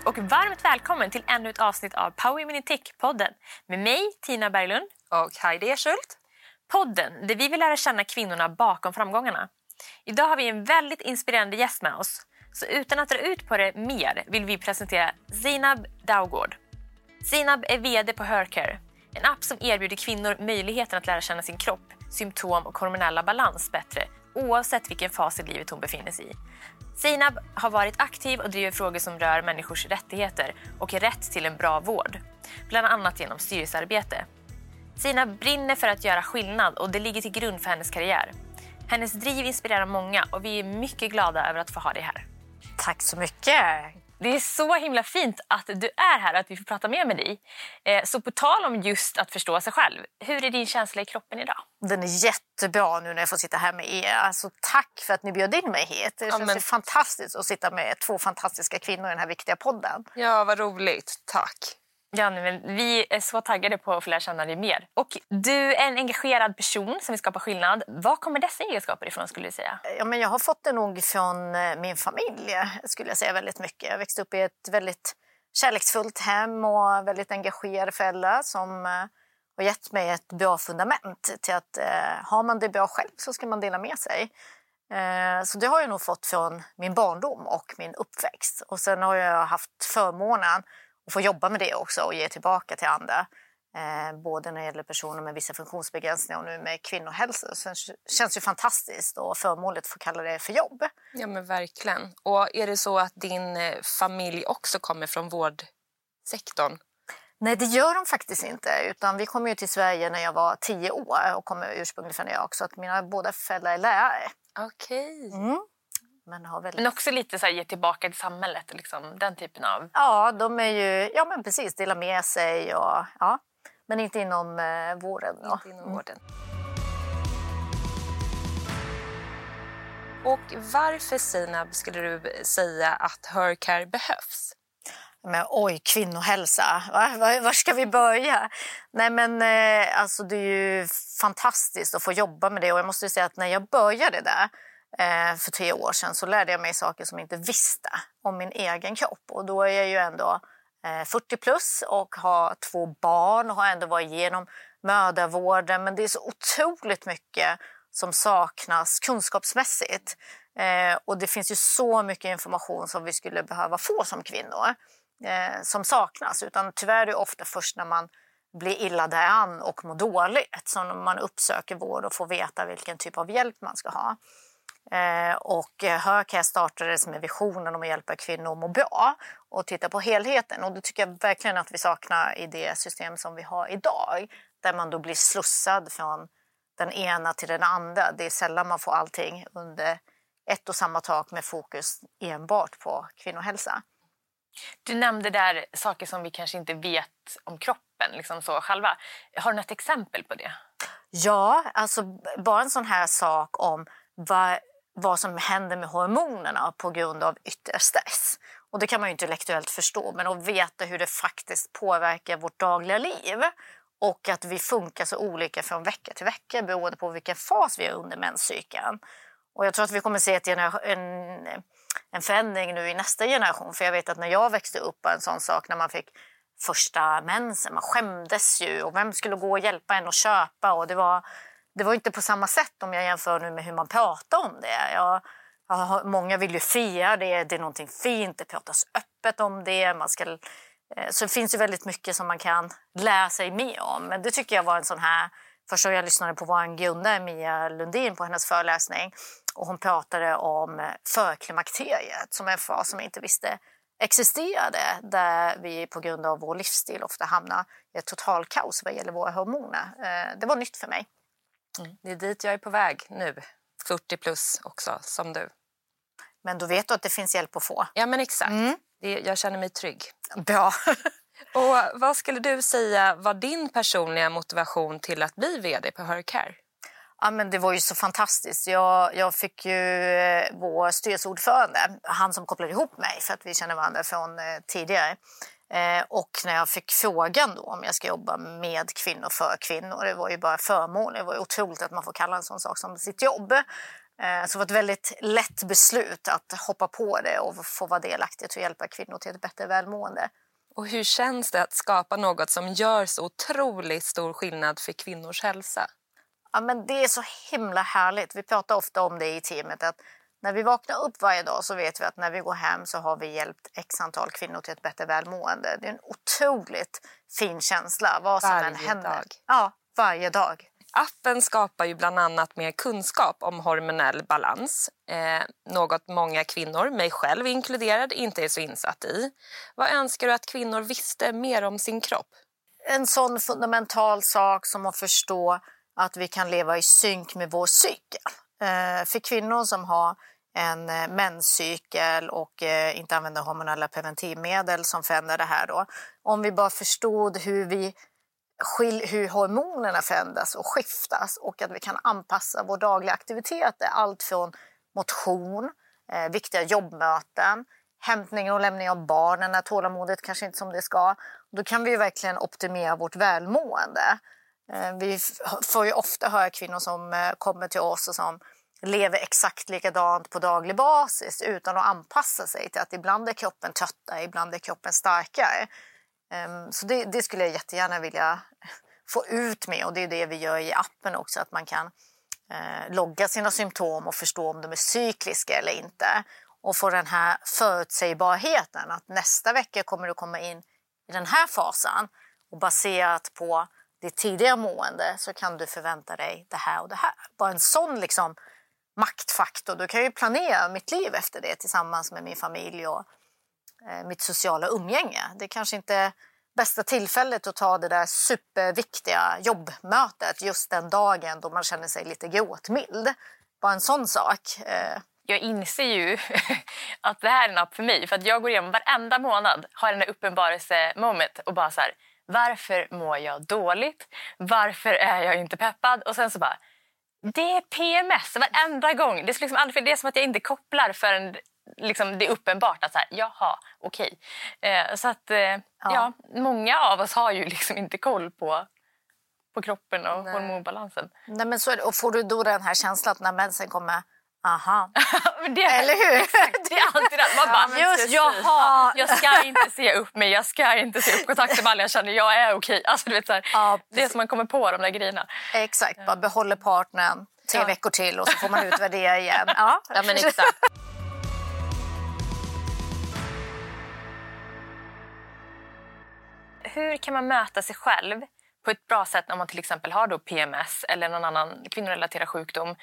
Hej och varmt välkommen till ännu ett avsnitt av Power Women in Tech-podden med mig, Tina Berglund. Och Heidi Eschult. Podden där vi vill lära känna kvinnorna bakom framgångarna. Idag har vi en väldigt inspirerande gäst med oss. Så utan att dra ut på det mer vill vi presentera Zinab Daugård. Zinab är VD på Hercare, en app som erbjuder kvinnor möjligheten att lära känna sin kropp, symptom och hormonella balans bättre oavsett vilken fas i livet hon befinner sig i. Zeinab har varit aktiv och driver frågor som rör människors rättigheter och rätt till en bra vård, bland annat genom styrelsearbete. Zeinab brinner för att göra skillnad och det ligger till grund för hennes karriär. Hennes driv inspirerar många och vi är mycket glada över att få ha dig här. Tack så mycket. Det är så himla fint att du är här och att vi får prata mer med dig. Eh, så på tal om just att förstå sig själv, hur är din känsla i kroppen idag? Den är jättebra nu när jag får sitta här med er. Alltså, tack för att ni bjöd in mig hit. Det känns men... fantastiskt att sitta med två fantastiska kvinnor i den här viktiga podden. Ja, vad roligt. Tack. Ja, men vi är så taggade på att få lära känna dig mer. Och du är en engagerad person som vill skapa skillnad. Var kommer dessa egenskaper ifrån skulle du säga? Ja, men jag har fått det nog från eh, min familj skulle jag säga väldigt mycket. Jag växte upp i ett väldigt kärleksfullt hem och väldigt engagerade föräldrar som eh, har gett mig ett bra fundament till att eh, har man det bra själv så ska man dela med sig. Eh, så det har jag nog fått från min barndom och min uppväxt. Och sen har jag haft förmånen få jobba med det också och ge tillbaka till andra. Eh, både när det gäller personer med vissa funktionsbegränsningar och nu med kvinnohälsa. Så det känns ju fantastiskt och förmånligt att få kalla det för jobb. Ja men verkligen. Och är det så att din eh, familj också kommer från vårdsektorn? Nej, det gör de faktiskt inte. Utan vi kom ju till Sverige när jag var tio år och kommer ursprungligen från New York. Så att mina båda föräldrar är lärare. Okej. Okay. Mm. Men, har väldigt... men också lite så här, ge tillbaka till samhället, liksom, den typen av... Ja, de är ju, ja men precis, dela med sig och ja. Men inte inom eh, vården. Inte inom mm. vården. Och varför Sinab skulle du säga att Hercare behövs? Men, oj, kvinnohälsa. Va? Var, var ska vi börja? Nej, men, eh, alltså, det är ju fantastiskt att få jobba med det. Och jag måste säga att när jag började där Eh, för tre år sedan så lärde jag mig saker som jag inte visste om min egen kropp. Och då är jag ju ändå eh, 40 plus och har två barn och har ändå varit igenom mödravården. Men det är så otroligt mycket som saknas kunskapsmässigt. Eh, och det finns ju så mycket information som vi skulle behöva få som kvinnor eh, som saknas. Utan tyvärr är det ofta först när man blir illa däran och mår dåligt som man uppsöker vård och får veta vilken typ av hjälp man ska ha. Eh, och Högcare startades med visionen om att hjälpa kvinnor att må bra och titta på helheten. Och det tycker jag verkligen att vi saknar i det system som vi har idag. Där man då blir slussad från den ena till den andra. Det är sällan man får allting under ett och samma tak med fokus enbart på kvinnohälsa. Du nämnde där saker som vi kanske inte vet om kroppen liksom så själva. Har du något exempel på det? Ja, alltså bara en sån här sak om vad, vad som händer med hormonerna på grund av yttre stress. Och det kan man ju intellektuellt förstå, men att veta hur det faktiskt påverkar vårt dagliga liv och att vi funkar så olika från vecka till vecka beroende på vilken fas vi är under menscykeln. Och jag tror att vi kommer se ett en, en förändring nu i nästa generation. För jag vet att när jag växte upp var en sån sak när man fick första mensen, man skämdes ju och vem skulle gå och hjälpa en att köpa och det var, det var inte på samma sätt om jag jämför nu med hur man pratar om det. Jag, jag, många vill ju fira det, det är någonting fint, det pratas öppet om det. Man ska, eh, så det finns ju väldigt mycket som man kan lära sig mer om. Men det tycker jag var en sån här Första jag lyssnade på vår grundare, Mia Lundin, på hennes föreläsning. Och hon pratade om eh, förklimakteriet som en fas som jag inte visste existerade där vi på grund av vår livsstil ofta hamnar i ett totalkaos vad gäller våra hormoner. Eh, det var nytt för mig. Mm. Det är dit jag är på väg nu, 40 plus också, som du. Men då vet du att det finns hjälp att få? Ja, men exakt. Mm. Det, jag känner mig trygg. Bra. Och vad skulle du säga var din personliga motivation till att bli vd på Hercare? Ja, men det var ju så fantastiskt. Jag, jag fick ju eh, vår styrelseordförande, han som kopplade ihop mig för att vi känner varandra från eh, tidigare. Eh, och när jag fick frågan då om jag ska jobba med kvinnor för kvinnor, det var ju bara förmån. Det var ju otroligt att man får kalla en sån sak som sitt jobb. Eh, så det var ett väldigt lätt beslut att hoppa på det och få vara delaktig och hjälpa kvinnor till ett bättre välmående. Och hur känns det att skapa något som gör så otroligt stor skillnad för kvinnors hälsa? Ja, men det är så himla härligt. Vi pratar ofta om det i teamet. att När vi vaknar upp varje dag så vet vi att när vi går hem så har vi hjälpt x antal kvinnor till ett bättre välmående. Det är en otroligt fin känsla vad som varje än händer. Dag. Ja, varje dag. Appen skapar ju bland annat mer kunskap om hormonell balans. Eh, något många kvinnor, mig själv inkluderad, inte är så insatt i. Vad önskar du att kvinnor visste mer om sin kropp? En sån fundamental sak som att förstå att vi kan leva i synk med vår cykel. Eh, för kvinnor som har en eh, menscykel och eh, inte använda hormonella preventivmedel som förändrar det här då. Om vi bara förstod hur vi hur hormonerna förändras och skiftas och att vi kan anpassa vår dagliga aktivitet, Allt från motion, eh, viktiga jobbmöten, hämtning och lämning av barnen när tålamodet kanske inte som det ska. Då kan vi verkligen optimera vårt välmående. Vi får ju ofta höra kvinnor som kommer till oss och som lever exakt likadant på daglig basis utan att anpassa sig till att ibland är kroppen tröttare, ibland är kroppen starkare. Ehm, så det, det, skulle jag jättegärna vilja få ut med och det är det vi gör i appen också, att man kan eh, logga sina symptom och förstå om de är cykliska eller inte. Och få den här förutsägbarheten att nästa vecka kommer du komma in i den här fasen och baserat på ditt tidigare mående så kan du förvänta dig det här och det här. Bara en sån liksom maktfaktor. Då kan jag planera mitt liv efter det tillsammans med min familj och Eh, mitt sociala umgänge. Det är kanske inte bästa tillfället att ta det där superviktiga jobbmötet just den dagen då man känner sig lite gråtmild. Bara en sån sak. Eh, jag inser ju att det här är en app för mig. För att Jag går igenom varenda månad har den här uppenbarelse-moment och bara så här, varför mår jag dåligt? Varför är jag inte peppad? Och sen så bara, det är PMS varenda gång. Det är, liksom aldrig, det är som att jag inte kopplar förrän liksom, det är uppenbart att så här, jaha, okej. Eh, så att eh, ja. ja. många av oss har ju liksom inte koll på, på kroppen och Nej. hormonbalansen. Nej, men så Och får du då den här känslan att när mensen kommer Aha. det, Eller hur? det är alltid det. Man bara, ja, just jaha, jag ska inte se upp mig, jag ska inte se upp kontakten med alla jag känner, jag är okej. Alltså, du vet, så här, ja, det är som man kommer på de där grejerna. Exakt, bara behåller partnern tre ja. veckor till och så får man utvärdera igen. Ja, ja men exakt. hur kan man möta sig själv på ett bra sätt om man till exempel har då PMS eller någon annan kvinnorelaterad sjukdom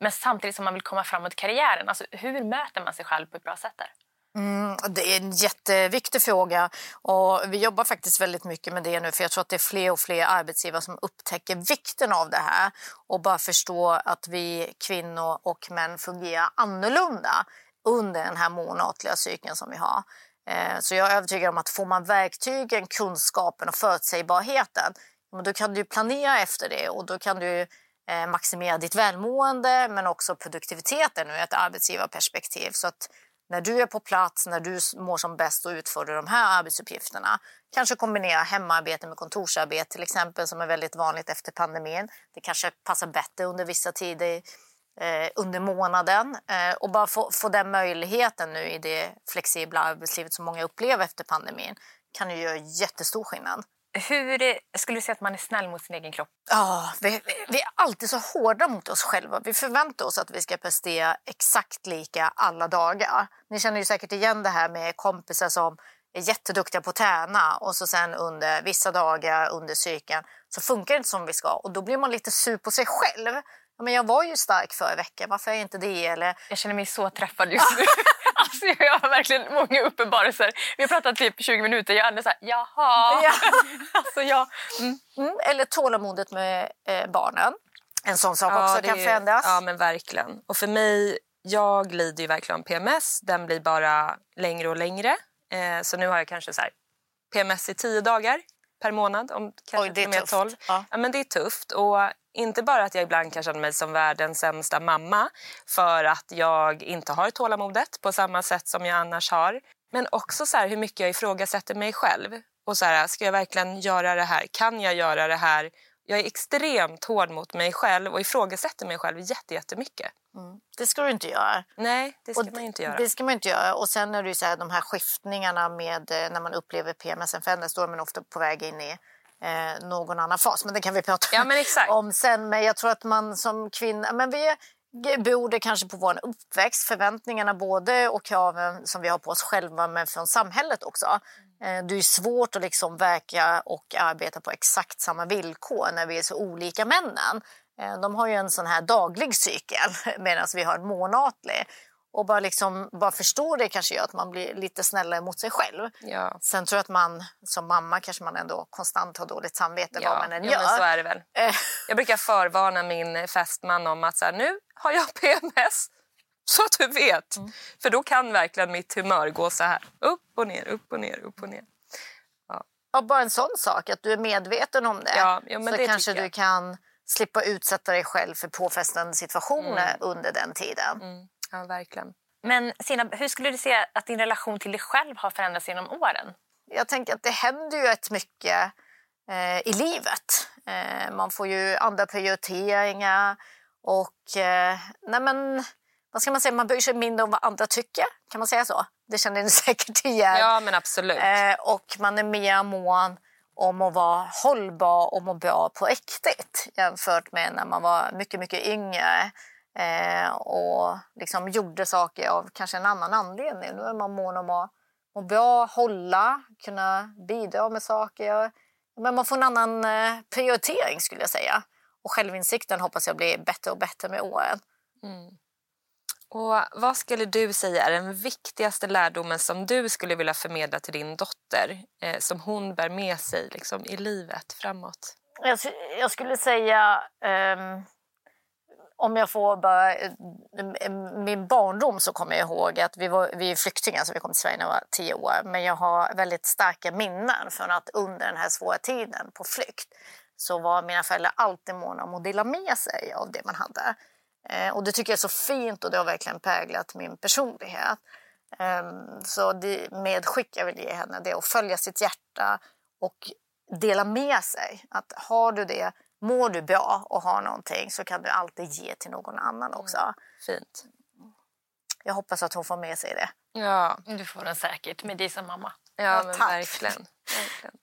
men samtidigt som man vill komma framåt i karriären? Alltså, hur möter man sig själv på ett bra sätt där? Mm, det är en jätteviktig fråga och vi jobbar faktiskt väldigt mycket med det nu för jag tror att det är fler och fler arbetsgivare som upptäcker vikten av det här och bara förstår att vi kvinnor och män fungerar annorlunda under den här månatliga cykeln som vi har. Eh, så jag är övertygad om att får man verktygen, kunskapen och förutsägbarheten då kan du planera efter det och då kan du Eh, maximera ditt välmående men också produktiviteten ur ett arbetsgivarperspektiv. Så att när du är på plats, när du mår som bäst och utför de här arbetsuppgifterna kanske kombinera hemarbete med kontorsarbete till exempel som är väldigt vanligt efter pandemin. Det kanske passar bättre under vissa tider eh, under månaden eh, och bara få, få den möjligheten nu i det flexibla arbetslivet som många upplever efter pandemin kan ju göra jättestor skillnad. Hur skulle du säga att man är snäll mot sin egen kropp? Ja, vi, vi, är alltid så hårda mot oss själva. Vi förväntar oss att vi ska prestera exakt lika alla dagar. Ni känner ju säkert igen det här med kompisar som är jätteduktiga på att träna och så sen under vissa dagar under cykeln så funkar det inte som vi ska och då blir man lite sur på sig själv men jag var ju stark förra veckan, varför är jag inte det? Eller... Jag känner mig så träffad just nu. Alltså, jag har verkligen många uppenbarelser. Vi har pratat typ 20 minuter, jag är så här, jaha. Ja. alltså, ja. Mm. Mm. Eller tålamodet med eh, barnen. En sån sak ja, också kan förändras. Ja, men verkligen. Och för mig, jag lider ju verkligen av PMS. Den blir bara längre och längre. Eh, så nu har jag kanske så här, PMS i tio dagar per månad. Om kanske Oj, det är tufft. 12. Ja. ja. men det är tufft. Och inte bara att jag ibland kan känna mig som världens sämsta mamma för att jag inte har tålamodet på samma sätt som jag annars har. Men också så hur mycket jag ifrågasätter mig själv. Och så här, ska jag verkligen göra det här? Kan jag göra det här? Jag är extremt hård mot mig själv och ifrågasätter mig själv jättemycket. Mm. Det ska du inte göra. Nej, det ska och man inte göra. Det ska man inte göra. Och sen är det ju så här, de här skiftningarna med eh, när man upplever PMS förändras, då är man ofta på väg in i eh, någon annan fas. Men det kan vi prata ja, om sen. Men jag tror att man som kvinna, men vi beror det kanske på vår uppväxt, förväntningarna både och kraven som vi har på oss själva men från samhället också. Eh, det är svårt att liksom verka och arbeta på exakt samma villkor när vi är så olika männen. Eh, de har ju en sån här daglig cykel medan vi har en månatlig. Och bara, liksom, bara förstå det kanske gör att man blir lite snällare mot sig själv. Ja. Sen tror jag att man som mamma kanske man ändå konstant har dåligt samvete ja. vad man än ja, gör. Men så är det väl. Eh. jag brukar förvarna min fästman om att så här, nu har jag PMS. Så att du vet. Mm. För då kan verkligen mitt humör gå så här. Upp och ner, upp och ner, upp och ner. Ja. ja bara en sån sak, att du är medveten om det. Ja, ja så det kanske du kan slippa utsätta dig själv för påfrestande situationer mm. under den tiden. Mm. Ja, verkligen. Men Sina, hur skulle du säga att din relation till dig själv har förändrats genom åren? Jag tänker att det händer ju rätt mycket eh, i livet. Eh, man får ju andra prioriteringar och eh, nej men, vad ska man säga, man bryr sig mindre om vad andra tycker. Kan man säga så? Det känner ni säkert igen. Ja, men absolut. Eh, och man är mer mån om att vara hållbar och må bra på riktigt jämfört med när man var mycket, mycket yngre eh, och liksom gjorde saker av kanske en annan anledning. Nu är man mån om att må bra, hålla, kunna bidra med saker. Men man får en annan eh, prioritering skulle jag säga. Och självinsikten hoppas jag blir bättre och bättre med åren. Mm. Och Vad skulle du säga är den viktigaste lärdomen som du skulle vilja förmedla till din dotter eh, som hon bär med sig liksom, i livet framåt? Jag, jag skulle säga, um, om jag får bara... Eh, min barndom så kommer jag ihåg att vi, var, vi är flyktingar, så vi kom till Sverige när jag var tio år. Men jag har väldigt starka minnen från att under den här svåra tiden på flykt så var mina föräldrar alltid måna om att dela med sig av det man hade. Eh, och det tycker jag är så fint och det har verkligen präglat min personlighet. Eh, så det medskick jag vill ge henne det är att följa sitt hjärta och dela med sig. Att har du det, mår du bra och har någonting så kan du alltid ge till någon annan också. Mm, fint. Jag hoppas att hon får med sig det. Ja, du får den säkert med dig som mamma. Ja, ja men verkligen. verkligen.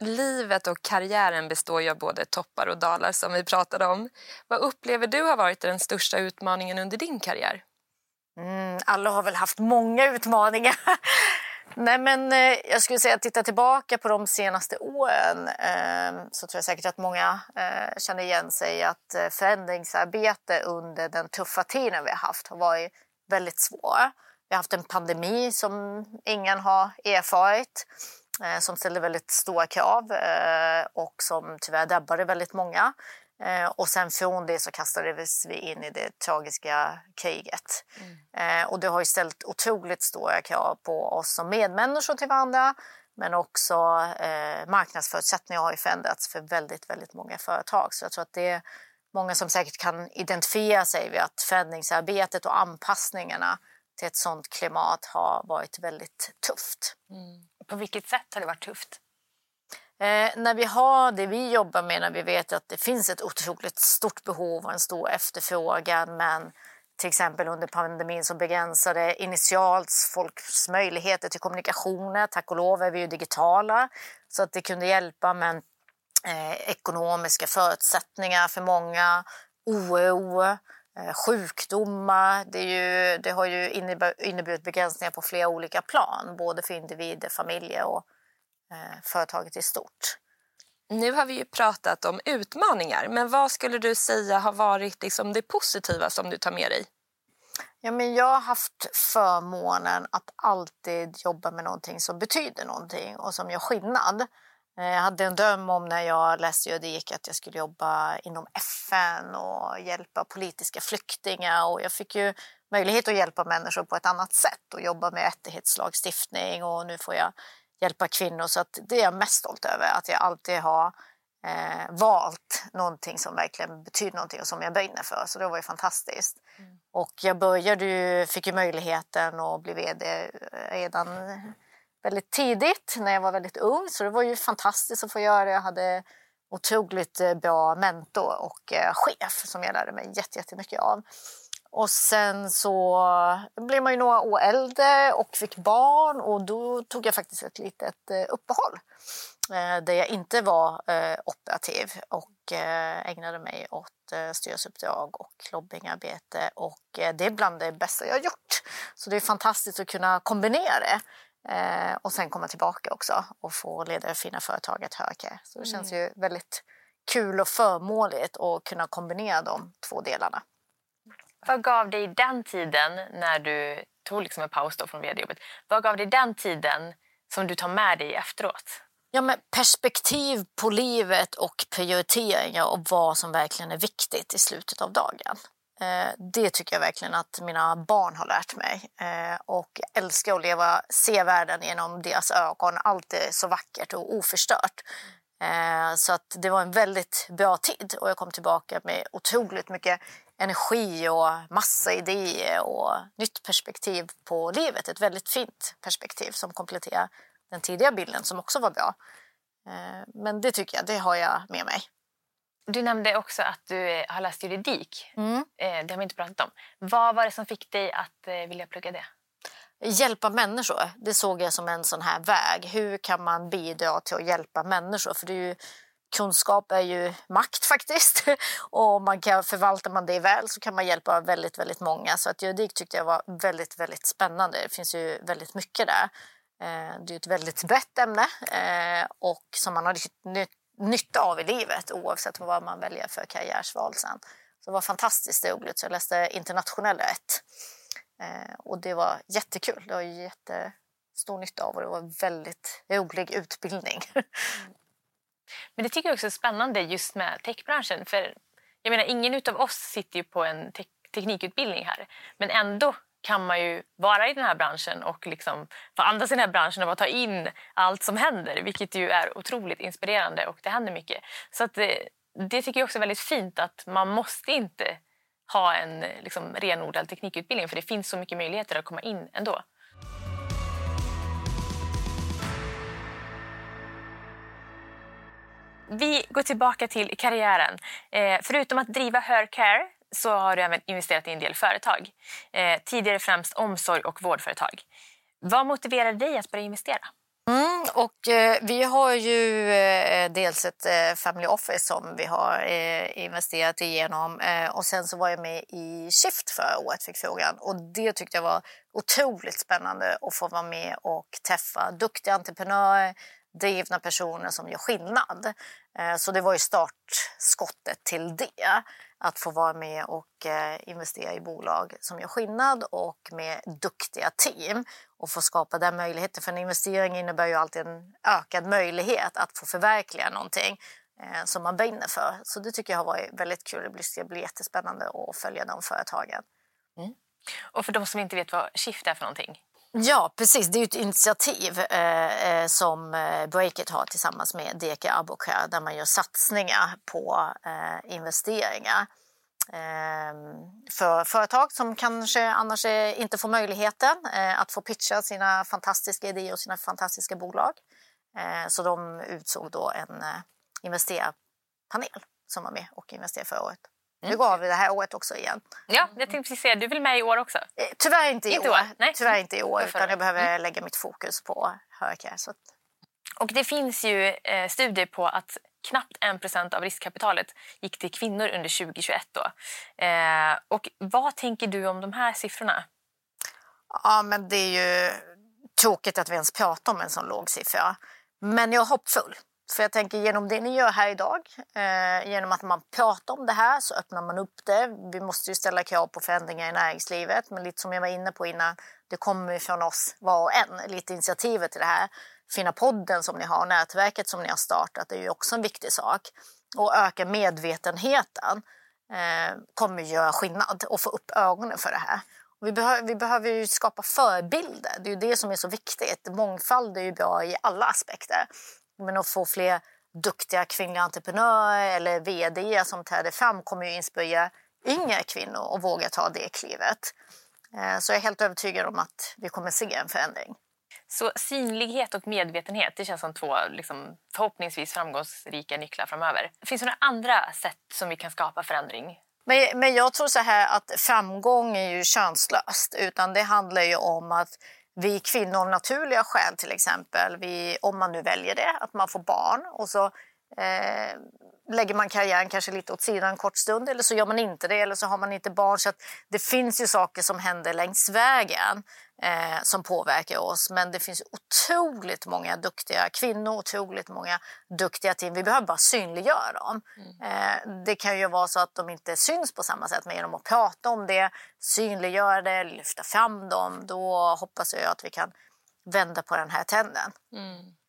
Livet och karriären består ju av både toppar och dalar som vi pratade om. Vad upplever du har varit den största utmaningen under din karriär? Mm, alla har väl haft många utmaningar. Nej, men eh, jag skulle säga att titta tillbaka på de senaste åren eh, så tror jag säkert att många eh, känner igen sig att eh, förändringsarbete under den tuffa tiden vi har haft har varit väldigt svår. Vi har haft en pandemi som ingen har erfarit. Eh, som ställde väldigt stora krav eh, och som tyvärr drabbade väldigt många. Eh, och sen från det så kastades vi in i det tragiska kriget. Mm. Och det har ju ställt otroligt stora krav på oss som medmänniskor till varandra men också eh, marknadsförutsättningar har ju förändrats för väldigt, väldigt många företag. Så jag tror att det är många som säkert kan identifiera sig vid att förändringsarbetet och anpassningarna till ett sånt klimat har varit väldigt tufft. Mm. På vilket sätt har det varit tufft? Eh, när vi har det vi jobbar med, när vi vet att det finns ett otroligt stort behov och en stor efterfrågan men till exempel under pandemin så begränsade initialt folks möjligheter till kommunikationer. Tack och lov är vi ju digitala så att det kunde hjälpa men eh, ekonomiska förutsättningar för många, oro, sjukdomar. Det, ju, det, har ju inneburit begränsningar på flera olika plan, både för individer, familjer och eh, företaget i stort. Nu har vi ju pratat om utmaningar, men vad skulle du säga har varit liksom det positiva som du tar med dig? Ja, men jag har haft förmånen att alltid jobba med någonting som betyder någonting och som gör skillnad. Eh, jag hade en dröm om när jag läste juridik att jag skulle jobba inom FN och hjälpa politiska flyktingar. Och jag fick ju möjlighet att hjälpa människor på ett annat sätt och jobba med rättighetslagstiftning och nu får jag hjälpa kvinnor. Så det är jag mest stolt över, att jag alltid har eh, valt någonting som verkligen betyder någonting och som jag brinner för. Så det var ju fantastiskt. Mm. Och jag började ju, fick ju möjligheten att bli vd redan väldigt tidigt när jag var väldigt ung. Så det var ju fantastiskt att få göra det. Jag hade otroligt eh, bra mentor och eh, chef som jag lärde mig jättemycket av. Och sen så blev man ju några år äldre och fick barn och då tog jag faktiskt ett litet eh, uppehåll där jag inte var operativ och ägnade mig åt styrelseuppdrag och lobbyingarbete och det är bland det bästa jag har gjort. Så det är fantastiskt att kunna kombinera det. Eh, och sen komma tillbaka också och få leda fina företaget Hörke. Så det känns mm. ju väldigt kul och förmånligt att kunna kombinera de två delarna. Vad gav dig den tiden när du tog liksom en paus då från vd-jobbet? Vad gav dig den tiden som du tar med dig efteråt? Ja, men perspektiv på livet och prioriteringar och vad som verkligen är viktigt i slutet av dagen. Eh, det tycker jag verkligen att mina barn har lärt mig. Eh, och jag älskar att leva, se världen genom deras ögon. Allt är så vackert och oförstört. Eh, så att det var en väldigt bra tid och jag kom tillbaka med otroligt mycket energi och massa idéer och nytt perspektiv på livet. Ett väldigt fint perspektiv som kompletterar den tidiga bilden som också var bra. Men det tycker jag, det har jag med mig. Du nämnde också att du har läst juridik. Mm. Eh, det har vi inte pratat om. Vad var det som fick dig att eh, vilja plugga det? Hjälpa människor, det såg jag som en sån här väg. Hur kan man bidra till att hjälpa människor? För det är ju, kunskap är ju makt faktiskt. Och man kan, förvaltar man det väl så kan man hjälpa väldigt, väldigt många. Så att juridik tyckte jag var väldigt, väldigt spännande. Det finns ju väldigt mycket där. Eh, det är ett väldigt brett ämne och som man har nytta av i livet oavsett vad man väljer för karriärsval sen. Så det var fantastiskt roligt. Så jag läste internationell rätt. Eh, och det var jättekul. Det var jättestor nytta av och det var väldigt rolig utbildning. Men det tycker jag också är spännande just med techbranschen. För jag menar, ingen av oss sitter ju på en te teknikutbildning här. Men ändå kan man ju vara i den här branschen och liksom få andas i den här branschen och ta in allt som händer, vilket ju är otroligt inspirerande och det händer mycket. Så att det, det tycker jag också är väldigt fint att man måste inte ha en eh, liksom, renodlad teknikutbildning för det finns så mycket möjligheter att komma in ändå. Vi går tillbaka till karriären. Eh, förutom att driva Hercare så har du även investerat i en del företag. Eh, tidigare främst omsorg och vårdföretag. Vad motiverar dig att börja investera? Mm, och, eh, vi har ju eh, dels ett eh, Family Office som vi har eh, investerat igenom eh, och sen så var jag med i Shift förra året, fick frågan. Och det tyckte jag var otroligt spännande att få vara med och träffa duktiga entreprenörer, drivna personer som gör skillnad. Eh, så det var ju startskottet till det att få vara med och eh, investera i bolag som gör skillnad och med duktiga team och få skapa den möjligheten. För en investering innebär ju alltid en ökad möjlighet att få förverkliga någonting eh, som man brinner för. Så det tycker jag har varit väldigt kul. Det ska det blir jättespännande att följa de företagen. Mm. Och för de som inte vet vad Shift är för någonting? Ja, precis. Det är ett initiativ eh, eh som eh, Breakit har tillsammans med DK Abocare där man gör satsningar på eh, investeringar eh, för företag som kanske annars inte får möjligheten eh, att få pitcha sina fantastiska idéer och sina fantastiska bolag. Eh, så de utsåg då en eh, investerarpanel som var med och investerade förra året. Mm. Nu går vi det här året också igen. Ja, jag tänkte precis säga, du väl med i år också? Eh, tyvärr inte i inte år. år. Nej. Tyvärr inte i år, utan jag behöver mm. lägga mitt fokus på Hörcare. Så. Och det finns ju eh, studier på att knappt 1% av riskkapitalet gick till kvinnor under 2021. Då. Eh, och vad tänker du om de här siffrorna? Ja, men det är ju tråkigt att vi ens pratar om en sån låg siffra. Men jag är hoppfull. För jag tänker genom det ni gör här idag, eh, genom att man pratar om det här så öppnar man upp det. Vi måste ju ställa krav på förändringar i näringslivet, men lite som jag var inne på innan, det kommer ju från oss var och en, lite initiativet till det här. Fina podden som ni har, nätverket som ni har startat, det är ju också en viktig sak. Och öka medvetenheten eh, kommer göra skillnad och få upp ögonen för det här. Vi, behöver, vi behöver ju skapa förebilder, det är ju det som är så viktigt. Mångfald är ju bra i alla aspekter. Men att få fler duktiga kvinnliga entreprenörer eller vd som träder fram kommer ju inspirera yngre kvinnor att våga ta det klivet. Eh, så jag är helt övertygad om att vi kommer se en förändring. Så synlighet och medvetenhet det känns som två liksom, förhoppningsvis framgångsrika nycklar framöver. Finns det några andra sätt som vi kan skapa förändring? Men, men jag tror så här att framgång är ju könslöst. Utan det handlar ju om att vi kvinnor av naturliga skäl till exempel, vi, om man nu väljer det, att man får barn och så eh, lägger man karriären kanske lite åt sidan en kort stund eller så gör man inte det eller så har man inte barn. Så det finns ju saker som händer längs vägen eh, som påverkar oss. Men det finns otroligt många duktiga kvinnor, otroligt många duktiga team. Vi behöver bara synliggöra dem. Mm. Eh, det kan ju vara så att de inte syns på samma sätt, men genom att prata om det, synliggöra det, lyfta fram dem, då hoppas jag att vi kan vända på den här trenden. Mm.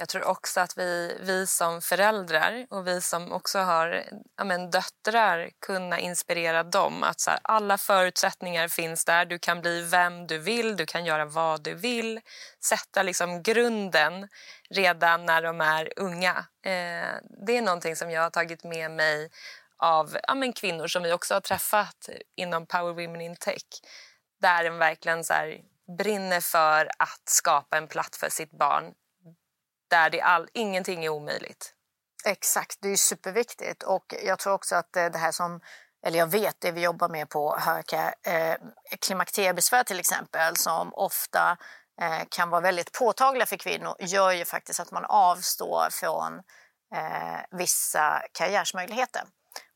Jag tror också att vi, vi som föräldrar och vi som också har ja men, döttrar kunna inspirera dem. Att så här, alla förutsättningar finns där. Du kan bli vem du vill, du kan göra vad du vill. Sätta liksom grunden redan när de är unga. Eh, det är någonting som jag har tagit med mig av ja men, kvinnor som vi också har träffat inom Power Women in Tech. Där en verkligen så här, brinner för att skapa en plats för sitt barn där det all, ingenting är omöjligt. Exakt, det är superviktigt. Och jag tror också att eh, det här som, eller jag vet det vi jobbar med på Höka, eh, klimakteriebesvär till exempel, som ofta eh, kan vara väldigt påtagliga för kvinnor, gör ju faktiskt att man avstår från eh, vissa karriärsmöjligheter.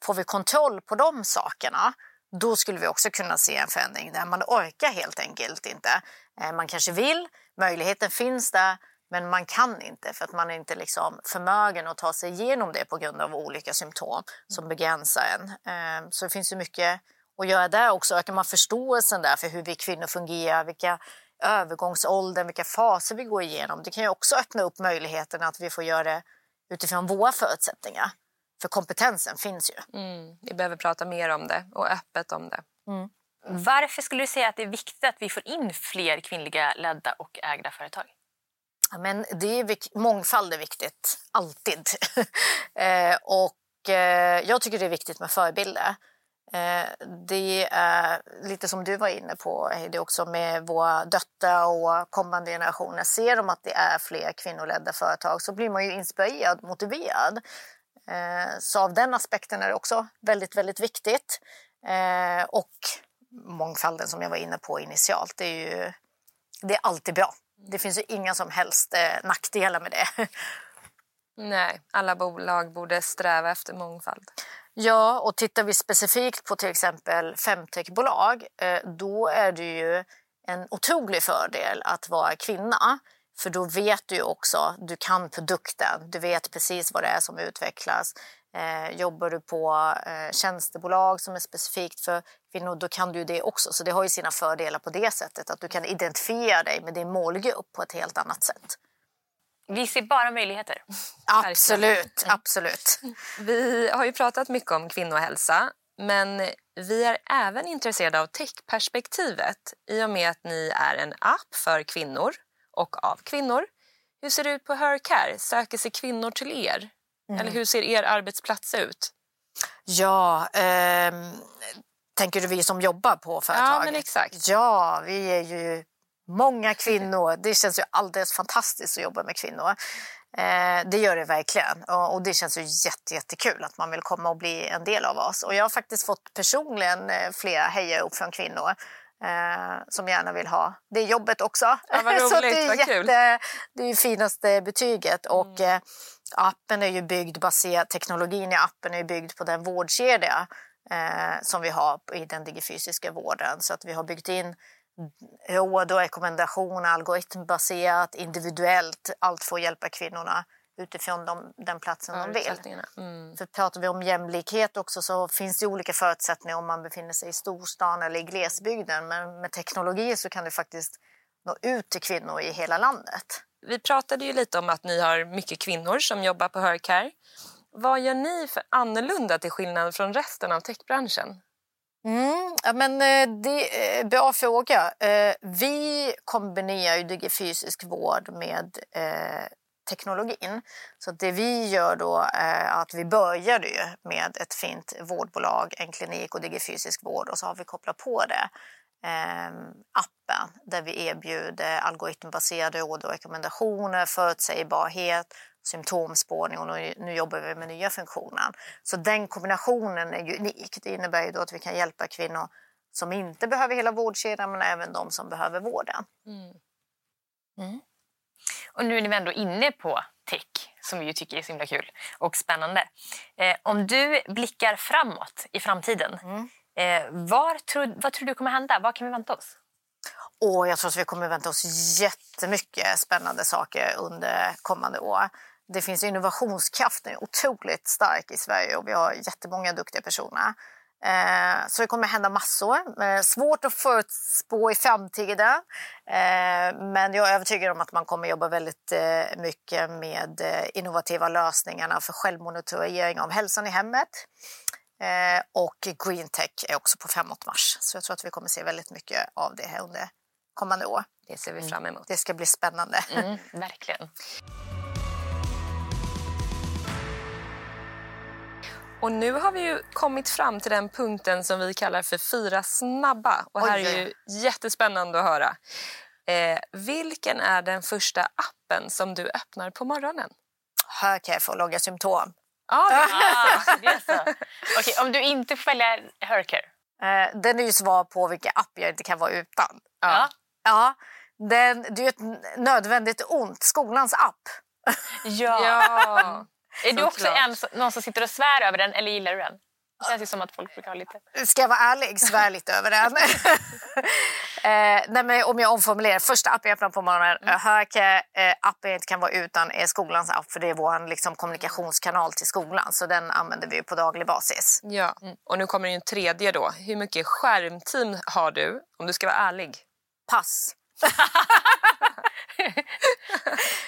Får vi kontroll på de sakerna, då skulle vi också kunna se en förändring där man orkar helt enkelt inte. Eh, man kanske vill, möjligheten finns där, men man kan inte för att man är inte liksom förmögen att ta sig igenom det på grund av olika symptom som begränsar en. Ehm, så det finns ju mycket att göra där också. Ökar man förståelsen där för hur vi kvinnor fungerar, vilka övergångsåldern, vilka faser vi går igenom. Det kan ju också öppna upp möjligheten att vi får göra det utifrån våra förutsättningar. För kompetensen finns ju. Mm, vi behöver prata mer om det och öppet om det. Mm. Varför skulle du säga att det är viktigt att vi får in fler kvinnliga ledda och ägda företag? Men det är, mångfald är viktigt, alltid. eh, och eh, jag tycker det är viktigt med förebilder. Eh, det är lite som du var inne på, Heidi, också med våra döttrar och kommande generationer. Ser de att det är fler kvinnoledda företag så blir man ju inspirerad, motiverad. Eh, så av den aspekten är det också väldigt, väldigt viktigt. Eh, och mångfalden som jag var inne på initialt, det är ju det är alltid bra. Det finns ju inga som helst eh, nackdelar med det. Nej, alla bolag borde sträva efter mångfald. Ja, och tittar vi specifikt på till exempel femtechbolag eh, då är det ju en otrolig fördel att vara kvinna. För då vet du ju också, du kan produkten, du vet precis vad det är som utvecklas. Eh, jobbar du på eh, tjänstebolag som är specifikt för kvinnor, då kan du det också. Så det har ju sina fördelar på det sättet, att du kan identifiera dig med din målgrupp på ett helt annat sätt. Vi ser bara möjligheter. Absolut, absolut. Vi har ju pratat mycket om kvinnohälsa, men vi är även intresserade av techperspektivet i och med att ni är en app för kvinnor och av kvinnor. Hur ser det ut på Hercare? Söker sig kvinnor till er? Mm. Eller hur ser er arbetsplats ut? Ja, eh, tänker du vi som jobbar på företaget? Ja, men exakt. Ja, vi är ju många kvinnor. Det känns ju alldeles fantastiskt att jobba med kvinnor. Eh, det gör det verkligen. Och, och, det känns ju jätte, jättekul att man vill komma och bli en del av oss. Och jag har faktiskt fått personligen eh, flera hejarop från kvinnor eh, som gärna vill ha det jobbet också. Ja, roligt, Så det är, jätte, det är ju finaste betyget. Mm. Och eh, appen är ju byggd baserat, teknologin i appen är byggd på den vårdkedja eh, som vi har i den digifysiska vården. Så att vi har byggt in råd och rekommendationer algoritmbaserat, individuellt, allt för att hjälpa kvinnorna utifrån de, den platsen de vill. Mm. För pratar vi om jämlikhet också så finns det olika förutsättningar om man befinner sig i storstan eller i glesbygden. Men med teknologi så kan det faktiskt nå ut till kvinnor i hela landet. Vi pratade ju lite om att ni har mycket kvinnor som jobbar på Hercare. Vad gör ni för annorlunda till skillnad från resten av techbranschen? Mm, ja, men eh, det är en bra fråga. Eh, vi kombinerar ju fysisk vård med eh, teknologin. Så det vi gör då är att vi började ju med ett fint vårdbolag, en klinik och digifysisk vård och så har vi kopplat på det eh, appen där vi erbjuder algoritmbaserade råd och rekommendationer, förutsägbarhet, symptomspårning och nu, nu jobbar vi med nya funktioner. Så den kombinationen är unik. Det innebär ju då att vi kan hjälpa kvinnor som inte behöver hela vårdkedjan men även de som behöver vården. Mm. Mm. Och nu är ni ändå inne på tech som vi ju tycker är så himla kul och spännande. Eh, om du blickar framåt i framtiden, mm. eh, var tror, vad tror du kommer hända? Vad kan vi vänta oss? Och jag tror att vi kommer vänta oss jättemycket spännande saker under kommande år. Det finns innovationskraften otroligt stark i Sverige och vi har jättemånga duktiga personer. Eh, så det kommer hända massor. Eh, svårt att förutspå i framtiden. Eh, men jag är övertygad om att man kommer jobba väldigt mycket med innovativa lösningar för självmonitorering av hälsan i hemmet. Och green tech är också på framåtmarsch. Så jag tror att vi kommer se väldigt mycket av det här under kommande år. Det ser vi fram emot. Det ska bli spännande. Mm, verkligen. Och nu har vi ju kommit fram till den punkten som vi kallar för fyra snabba. Och här Oj. är ju jättespännande att höra. Eh, vilken är den första appen som du öppnar på morgonen? Hörcare för att logga symptom. Ah, det, ah, det är så. okay, om du inte får välja Hörcare? Eh, den är ju svar på vilka app jag inte kan vara utan. Ja. ja den, det är ju ett nödvändigt ont, skolans app. Ja. ja. Är du också en, någon som sitter och svär över den eller gillar du den? Det känns ju som att folk brukar ha lite... Ska jag vara ärlig, svär lite över den. eh, nej, men om jag omformulerar, första appen jag öppnar på morgonen, mm. Höke, eh, appen jag inte kan vara utan är skolans app för det är vår liksom, kommunikationskanal till skolan så den använder vi på daglig basis. Ja, mm. och nu kommer en tredje då. Hur mycket skärmtid har du om du ska vara ärlig? Pass.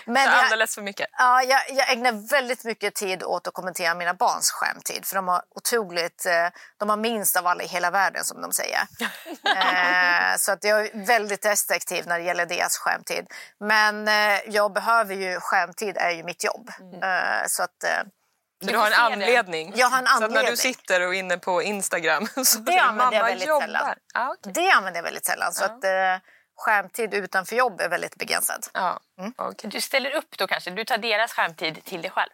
Men jag, alldeles för mycket? Ja, jag, jag, ägnar väldigt mycket tid åt att kommentera mina barns skärmtid. För de har otroligt, eh, de har minst av alla i hela världen som de säger. eh, så att jag är väldigt restriktiv när det gäller deras skärmtid. Men eh, jag behöver ju, skärmtid är ju mitt jobb. Mm. Eh, så att, eh, så du har en anledning? Jag har en anledning. Så när du sitter och är inne på Instagram så det använder jag väldigt jobbar. sällan. Ah, okay. Det använder jag väldigt sällan. Så ah. att, eh, skärmtid utanför jobb är väldigt begränsad. Ja. Mm. Okay. Du ställer upp då kanske? Du tar deras skärmtid till dig själv?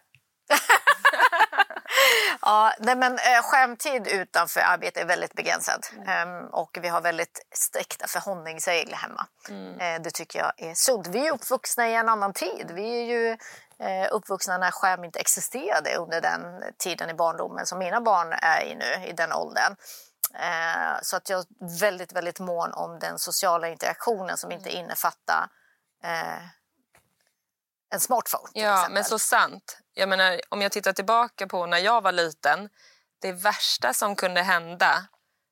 ja, nej men, eh, skärmtid utanför arbete är väldigt begränsad. Mm. Um, och vi har väldigt strikta förhållningsregler hemma. Mm. Uh, det tycker jag är sunt. Vi är uppvuxna i en annan tid. Vi är ju uh, uppvuxna när skärm inte existerade under den tiden i barndomen som mina barn är i nu, i den åldern. Eh, så att jag är väldigt, väldigt mån om den sociala interaktionen som inte mm. innefattar eh, en smartphone. ja, exempel. men så sant. Jag menar, om jag tittar tillbaka på när jag var liten. Det värsta som kunde hända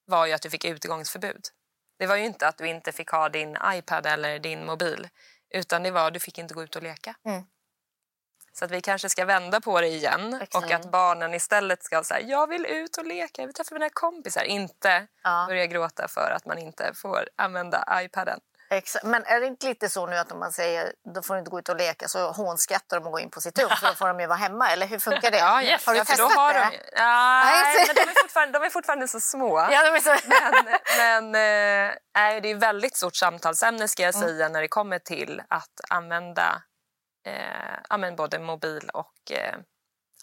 var ju att du fick utegångsförbud. Det var ju inte att du inte fick ha din iPad eller din mobil utan det var att du fick inte gå ut och leka. Mm. Så att vi kanske ska vända på det igen Exakt. och att barnen istället ska säga jag vill ut och leka, jag vill träffa mina kompisar. Inte ja. börja gråta för att man inte får använda iPaden. Exakt. Men är det inte lite så nu att om man säger då får du inte gå ut och leka så hånskrattar de och går in på sitt rum för då får de ju vara hemma eller hur funkar det? Ja, yes. Har du ja, testat har det? De, ja, nej, men de är, fortfarande, de är fortfarande så små. Ja, de är så... men men äh, det är ett väldigt stort samtalsämne ska jag mm. säga mm. när det kommer till att använda eh, både mobil och eh,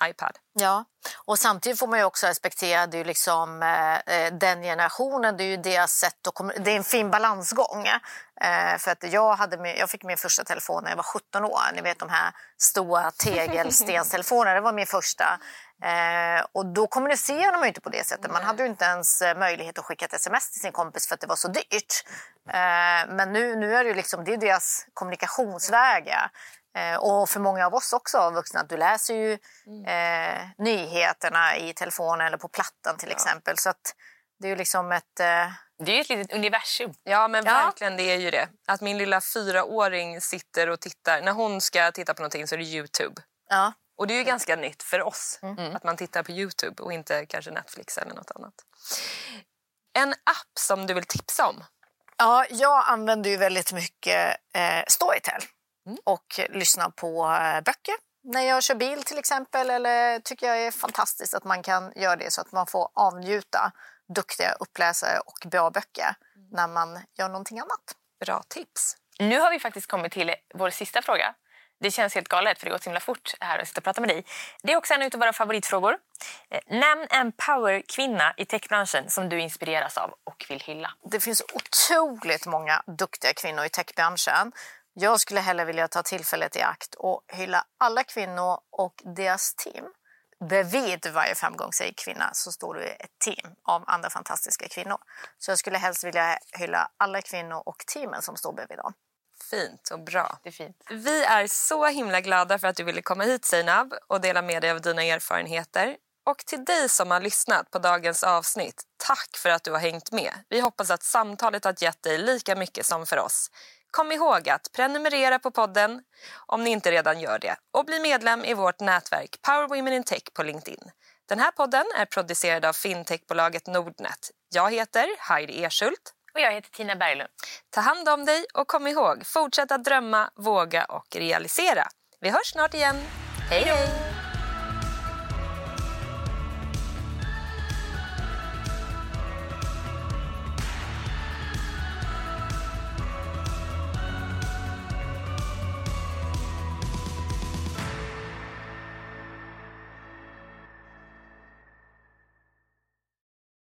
iPad. Ja, och samtidigt får man ju också respektera det är liksom, eh, den generationen. Det är ju deras sätt att Det är en fin balansgång. Eh, för att jag, hade min, jag fick min första telefon när jag var 17 år. Ni vet de här stora tegelstenstelefonerna. Det var min första. Eh, och då kommunicerade man inte på det sättet. Man hade ju inte ens eh, möjlighet att skicka ett sms till sin kompis för att det var så dyrt. Eh, men nu, nu är det ju liksom, det är deras kommunikationsvägar. Eh, och för många av oss också vuxna, du läser ju mm. eh, nyheterna i telefonen eller på plattan till ja. exempel. Så det är ju liksom ett... Eh... Det är ju ett litet universum. Ja, men ja. verkligen det är ju det. Att min lilla fyraåring sitter och tittar, när hon ska titta på någonting så är det Youtube. Ja. Och det är ju ganska nytt för oss mm. att man tittar på Youtube och inte kanske Netflix eller något annat. En app som du vill tipsa om? Ja, jag använder ju väldigt mycket eh, Storytel. Mm. och lyssnar på eh, böcker när jag kör bil till exempel. Eller tycker jag är fantastiskt att man kan göra det så att man får avnjuta duktiga uppläsare och bra böcker när man gör någonting annat. Bra tips. Nu har vi faktiskt kommit till vår sista fråga. Det känns helt galet för det går så himla fort här att sitta och prata med dig. Det är också en av våra favoritfrågor. Eh, nämn en powerkvinna i techbranschen som du inspireras av och vill hylla. Det finns otroligt många duktiga kvinnor i techbranschen. Jag skulle hellre vilja ta tillfället i akt och hylla alla kvinnor och deras team. Bredvid varje framgångsrik kvinna så står det ett team av andra fantastiska kvinnor. Så jag skulle helst vilja hylla alla kvinnor och teamen som står bredvid dem. Fint och bra. Det är fint. Vi är så himla glada för att du ville komma hit Seinab och dela med dig av dina erfarenheter. Och till dig som har lyssnat på dagens avsnitt, tack för att du har hängt med. Vi hoppas att samtalet har gett dig lika mycket som för oss. Kom ihåg att prenumerera på podden om ni inte redan gör det och bli medlem i vårt nätverk Power Women in Tech på LinkedIn. Den här podden är producerad av fintechbolaget Nordnet. Jag heter Heidi Erschult. Och jag heter Tina Berglund. Ta hand om dig och kom ihåg, fortsätt att drömma, våga och realisera. Vi hörs snart igen. Hej hej!